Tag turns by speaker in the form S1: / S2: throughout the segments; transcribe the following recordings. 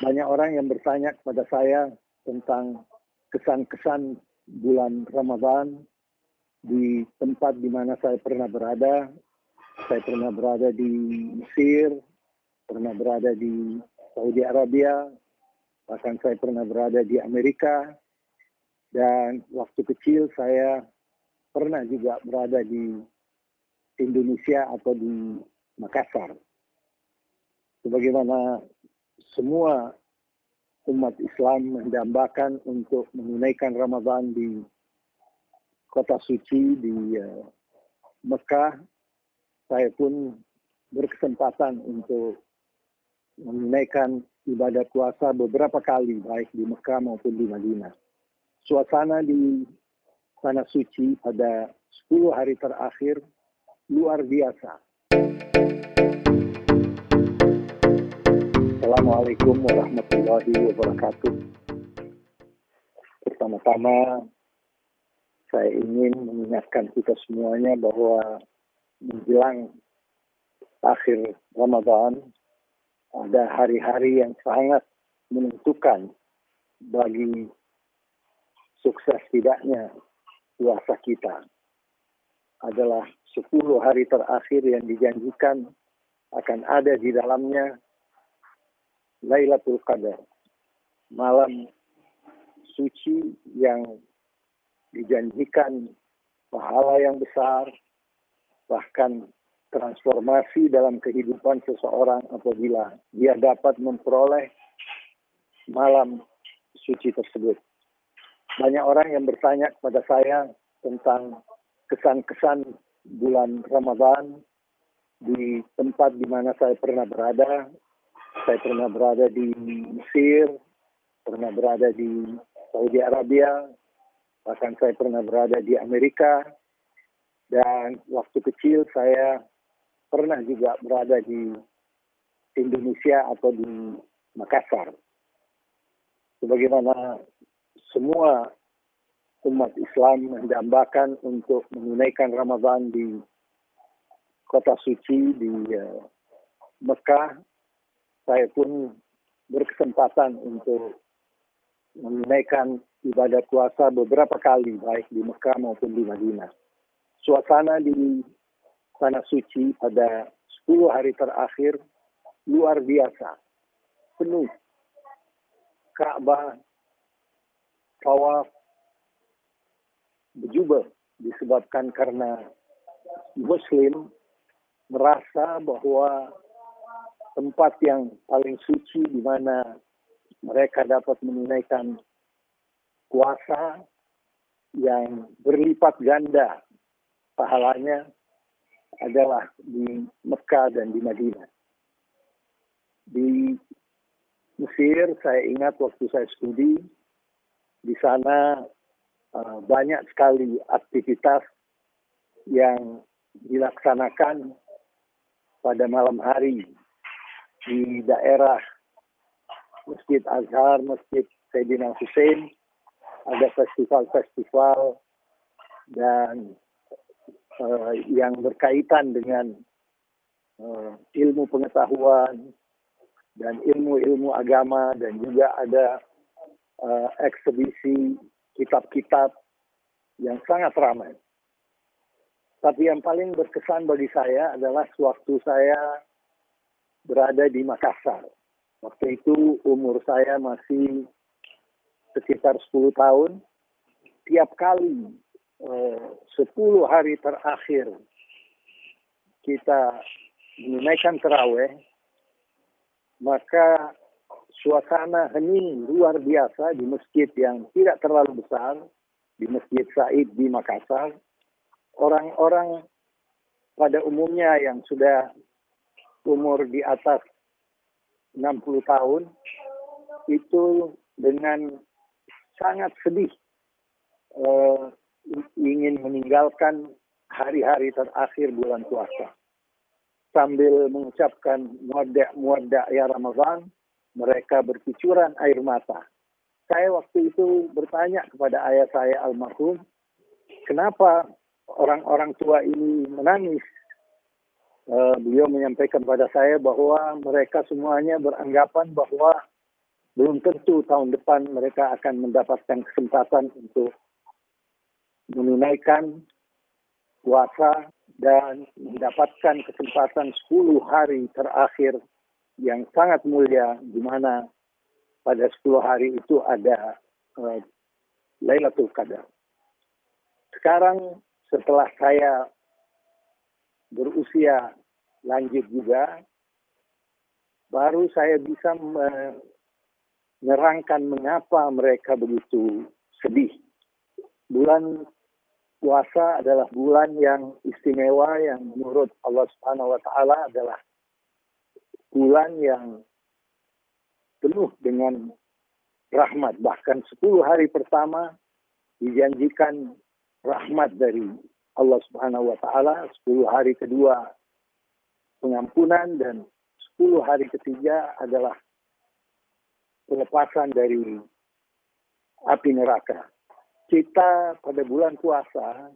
S1: banyak orang yang bertanya kepada saya tentang kesan-kesan bulan Ramadan di tempat di mana saya pernah berada. Saya pernah berada di Mesir, pernah berada di Saudi Arabia, bahkan saya pernah berada di Amerika, dan waktu kecil saya pernah juga berada di Indonesia atau di Makassar. Sebagaimana semua umat Islam mendambakan untuk menunaikan Ramadan di kota suci di uh, Mekah, saya pun berkesempatan untuk menunaikan ibadah puasa beberapa kali, baik di Mekah maupun di Madinah. Suasana di Tanah Suci pada 10 hari terakhir luar biasa. Assalamualaikum warahmatullahi wabarakatuh. Pertama-tama saya ingin mengingatkan kita semuanya bahwa menjelang akhir Ramadan ada hari-hari yang sangat menentukan bagi sukses tidaknya puasa kita. Adalah 10 hari terakhir yang dijanjikan akan ada di dalamnya Lailatul Qadar, malam suci yang dijanjikan pahala yang besar, bahkan transformasi dalam kehidupan seseorang apabila dia dapat memperoleh malam suci tersebut. Banyak orang yang bertanya kepada saya tentang kesan-kesan bulan Ramadan di tempat di mana saya pernah berada, saya pernah berada di Mesir, pernah berada di Saudi Arabia, bahkan saya pernah berada di Amerika, dan waktu kecil saya pernah juga berada di Indonesia atau di Makassar. Sebagaimana semua umat Islam mendambakan untuk menunaikan Ramadan di kota suci di uh, Mekah saya pun berkesempatan untuk menunaikan ibadah puasa beberapa kali, baik di Mekah maupun di Madinah. Suasana di Tanah Suci pada 10 hari terakhir luar biasa, penuh. Ka'bah, tawaf, berjubah disebabkan karena Muslim merasa bahwa tempat yang paling suci di mana mereka dapat menunaikan puasa yang berlipat ganda pahalanya adalah di Mekah dan di Madinah. Di Mesir saya ingat waktu saya studi di sana uh, banyak sekali aktivitas yang dilaksanakan pada malam hari di daerah Masjid Azhar, Masjid Sayyidina Hussein, ada festival-festival dan uh, yang berkaitan dengan uh, ilmu pengetahuan dan ilmu-ilmu agama dan juga ada uh, eksebisi kitab-kitab yang sangat ramai. Tapi yang paling berkesan bagi saya adalah sewaktu saya berada di Makassar. Waktu itu umur saya masih sekitar 10 tahun. Tiap kali eh, 10 hari terakhir kita menunaikan terawih, maka suasana hening luar biasa di masjid yang tidak terlalu besar, di Masjid Said di Makassar. Orang-orang pada umumnya yang sudah umur di atas 60 tahun itu dengan sangat sedih uh, ingin meninggalkan hari-hari terakhir bulan puasa. Sambil mengucapkan muadda muadda ya Ramadan, mereka berkucuran air mata. Saya waktu itu bertanya kepada ayah saya almarhum, kenapa orang-orang tua ini menangis uh, beliau menyampaikan pada saya bahwa mereka semuanya beranggapan bahwa belum tentu tahun depan mereka akan mendapatkan kesempatan untuk menunaikan puasa dan mendapatkan kesempatan 10 hari terakhir yang sangat mulia di mana pada 10 hari itu ada uh, Lailatul Qadar. Sekarang setelah saya berusia lanjut juga, baru saya bisa menerangkan mengapa mereka begitu sedih. Bulan puasa adalah bulan yang istimewa yang menurut Allah Subhanahu wa taala adalah bulan yang penuh dengan rahmat. Bahkan 10 hari pertama dijanjikan rahmat dari Allah Subhanahu wa taala, 10 hari kedua pengampunan dan 10 hari ketiga adalah pelepasan dari api neraka. Kita pada bulan puasa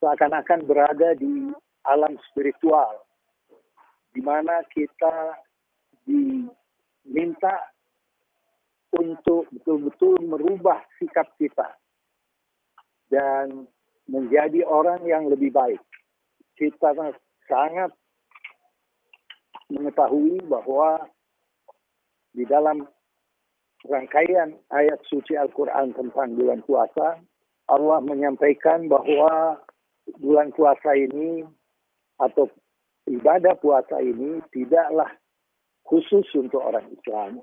S1: seakan-akan berada di alam spiritual, di mana kita diminta untuk betul-betul merubah sikap kita. Dan menjadi orang yang lebih baik. Kita sangat mengetahui bahwa di dalam rangkaian ayat suci Al-Quran tentang bulan puasa, Allah menyampaikan bahwa bulan puasa ini atau ibadah puasa ini tidaklah khusus untuk orang Islam,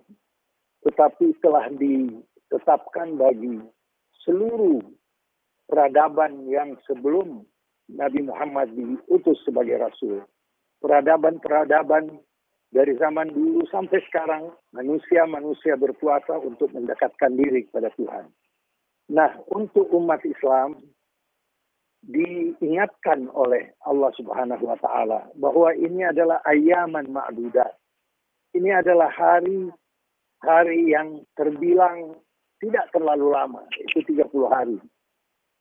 S1: tetapi telah ditetapkan bagi seluruh peradaban yang sebelum Nabi Muhammad diutus sebagai Rasul. Peradaban-peradaban dari zaman dulu sampai sekarang manusia-manusia berpuasa untuk mendekatkan diri kepada Tuhan. Nah, untuk umat Islam diingatkan oleh Allah Subhanahu wa taala bahwa ini adalah ayaman ma'dudat. Ini adalah hari hari yang terbilang tidak terlalu lama, itu 30 hari.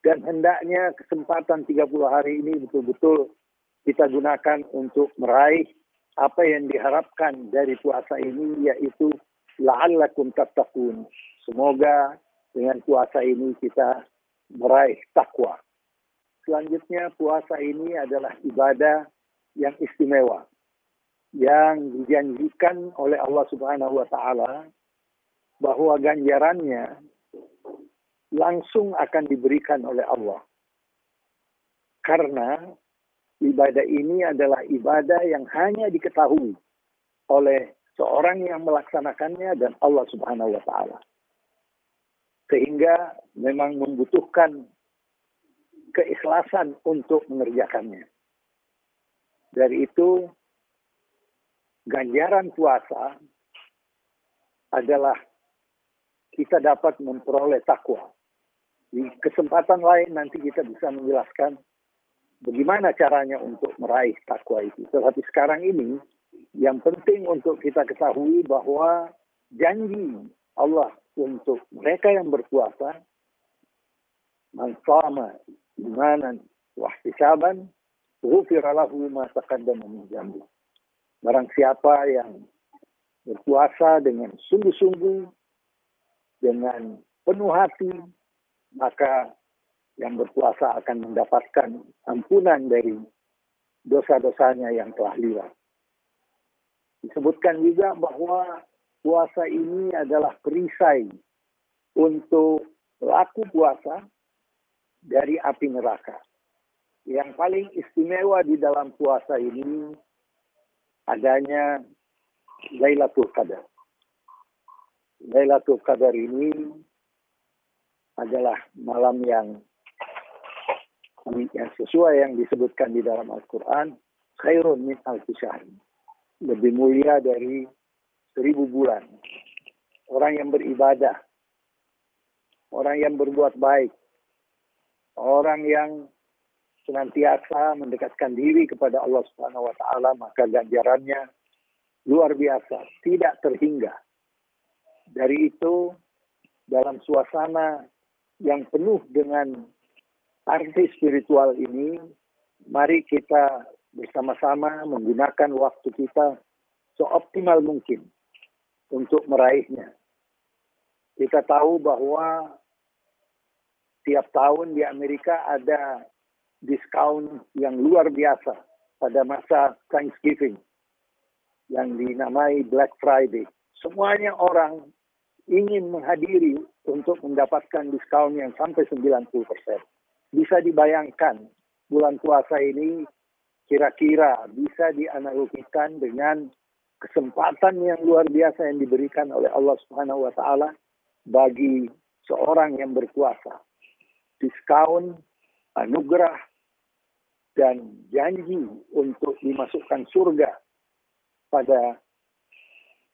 S1: Dan hendaknya kesempatan 30 hari ini betul-betul kita gunakan untuk meraih apa yang diharapkan dari puasa ini yaitu la'allakum tattaqun. Semoga dengan puasa ini kita meraih takwa. Selanjutnya puasa ini adalah ibadah yang istimewa yang dijanjikan oleh Allah Subhanahu wa taala bahwa ganjarannya langsung akan diberikan oleh Allah. Karena ibadah ini adalah ibadah yang hanya diketahui oleh seorang yang melaksanakannya dan Allah Subhanahu wa taala. Sehingga memang membutuhkan keikhlasan untuk mengerjakannya. Dari itu ganjaran puasa adalah kita dapat memperoleh takwa. Di kesempatan lain nanti kita bisa menjelaskan bagaimana caranya untuk meraih takwa itu. Tetapi sekarang ini yang penting untuk kita ketahui bahwa janji Allah untuk mereka yang berpuasa man sama imanan wa ihtisaban ghufira lahu ma taqaddama min. Barang siapa yang berpuasa dengan sungguh-sungguh dengan penuh hati maka yang berpuasa akan mendapatkan ampunan dari dosa-dosanya yang telah lewat. Disebutkan juga bahwa puasa ini adalah perisai untuk pelaku puasa dari api neraka. Yang paling istimewa di dalam puasa ini adanya Lailatul Qadar. Lailatul Qadar ini adalah malam yang yang sesuai yang disebutkan di dalam Al-Quran, khairun min alfi Lebih mulia dari seribu bulan. Orang yang beribadah, orang yang berbuat baik, orang yang senantiasa mendekatkan diri kepada Allah Subhanahu wa taala, maka ganjarannya luar biasa, tidak terhingga. Dari itu dalam suasana yang penuh dengan arti spiritual ini, mari kita bersama-sama menggunakan waktu kita seoptimal mungkin untuk meraihnya. Kita tahu bahwa tiap tahun di Amerika ada diskon yang luar biasa pada masa Thanksgiving yang dinamai Black Friday. Semuanya orang ingin menghadiri untuk mendapatkan diskon yang sampai 90%. Bisa dibayangkan bulan puasa ini kira-kira bisa dianalogikan dengan kesempatan yang luar biasa yang diberikan oleh Allah Subhanahu wa taala bagi seorang yang berkuasa. Diskaun, anugerah, dan janji untuk dimasukkan surga pada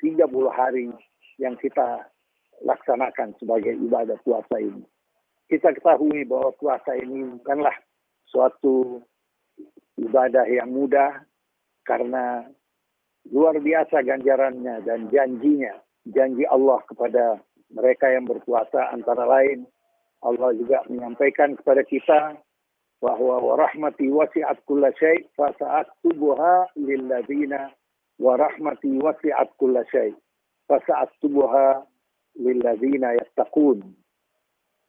S1: 30 hari yang kita laksanakan sebagai ibadah puasa ini. Kita ketahui bahwa puasa ini bukanlah suatu ibadah yang mudah karena luar biasa ganjarannya dan janjinya. Janji Allah kepada mereka yang berpuasa antara lain Allah juga menyampaikan kepada kita bahwa warahmati wasi'at kulla syai' fa sa'aktubuha lil ladzina warahmati wasi'at kulla syai' fa sa'aktubuha lil ladzina yattaqun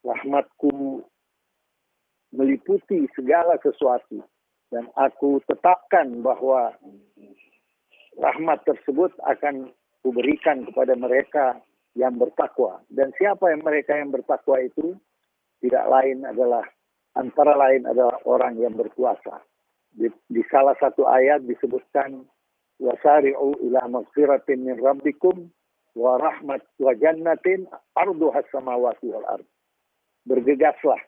S1: rahmatku meliputi segala sesuatu dan aku tetapkan bahwa rahmat tersebut akan kuberikan kepada mereka yang bertakwa. Dan siapa yang mereka yang bertakwa itu? Tidak lain adalah, antara lain adalah orang yang berpuasa. Di, di salah satu ayat disebutkan, wasari'u ila maghfiratin min rabbikum wa rahmat wa jannatin arduha samawati wal ard. Bergegaslah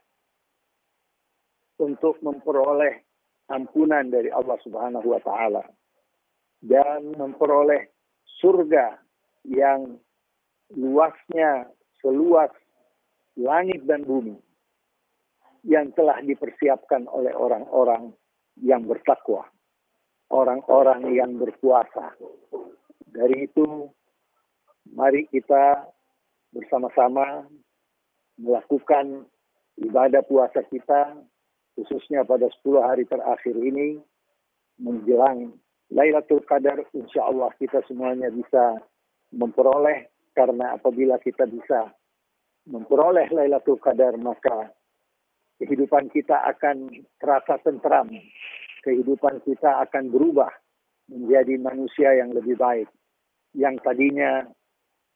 S1: untuk memperoleh ampunan dari Allah Subhanahu wa taala dan memperoleh surga yang luasnya seluas langit dan bumi yang telah dipersiapkan oleh orang-orang yang bertakwa, orang-orang yang berpuasa. Dari itu, mari kita bersama-sama melakukan ibadah puasa kita, khususnya pada 10 hari terakhir ini, menjelang Lailatul Qadar insya Allah kita semuanya bisa memperoleh karena apabila kita bisa memperoleh Lailatul Qadar maka kehidupan kita akan terasa tentram, kehidupan kita akan berubah menjadi manusia yang lebih baik. Yang tadinya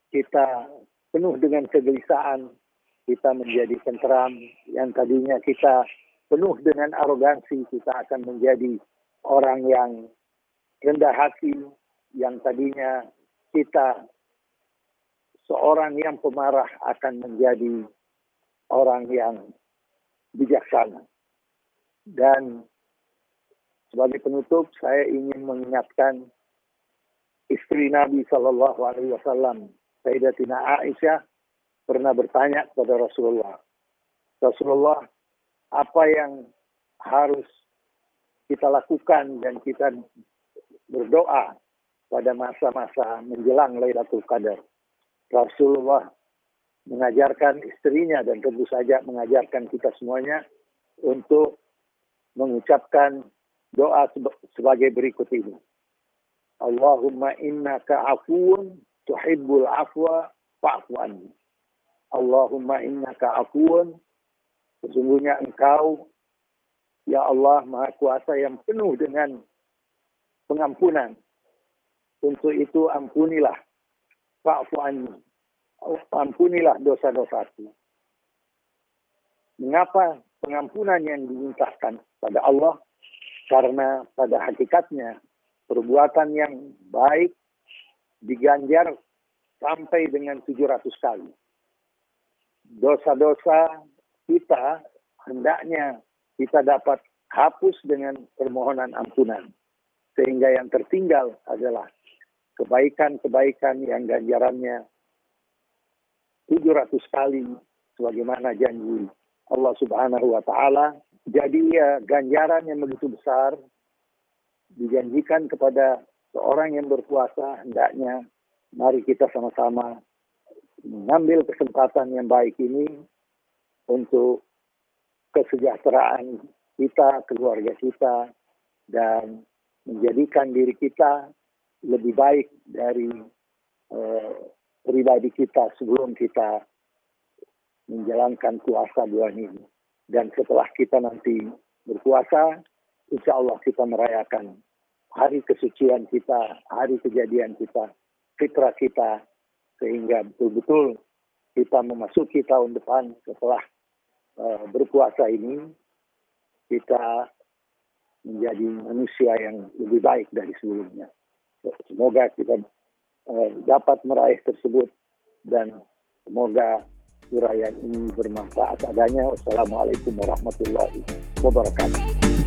S1: kita penuh dengan kegelisahan, kita menjadi tentram. Yang tadinya kita penuh dengan arogansi, kita akan menjadi orang yang rendah hati yang tadinya kita seorang yang pemarah akan menjadi orang yang bijaksana. Dan sebagai penutup saya ingin mengingatkan istri Nabi Shallallahu Alaihi Wasallam Sayyidatina Aisyah pernah bertanya kepada Rasulullah, Rasulullah apa yang harus kita lakukan dan kita berdoa pada masa-masa menjelang Lailatul Qadar. Rasulullah mengajarkan istrinya dan tentu saja mengajarkan kita semuanya untuk mengucapkan doa sebagai berikut ini. Allahumma innaka afuun tuhibbul afwa fa'fu anni. Allahumma innaka afuun sesungguhnya engkau ya Allah Maha Kuasa yang penuh dengan pengampunan. Untuk itu ampunilah fa'fu anni. Ampunilah dosa-dosaku. Mengapa pengampunan yang dimintakan pada Allah? Karena pada hakikatnya perbuatan yang baik diganjar sampai dengan 700 kali. Dosa-dosa kita hendaknya kita dapat hapus dengan permohonan ampunan. Sehingga yang tertinggal adalah kebaikan-kebaikan yang ganjarannya 700 kali sebagaimana janji Allah Subhanahu wa taala. Jadi ya ganjaran yang begitu besar dijanjikan kepada seorang yang berpuasa hendaknya mari kita sama-sama mengambil kesempatan yang baik ini untuk kesejahteraan kita, keluarga kita, dan menjadikan diri kita lebih baik dari uh, pribadi kita sebelum kita menjalankan puasa bulan ini. Dan setelah kita nanti berpuasa, insya Allah kita merayakan hari kesucian kita, hari kejadian kita, fitrah kita, sehingga betul-betul kita memasuki tahun depan setelah uh, berpuasa ini, kita menjadi manusia yang lebih baik dari sebelumnya. Semoga kita uh, dapat meraih tersebut dan semoga uraian ini bermanfaat adanya. Wassalamualaikum warahmatullahi wabarakatuh.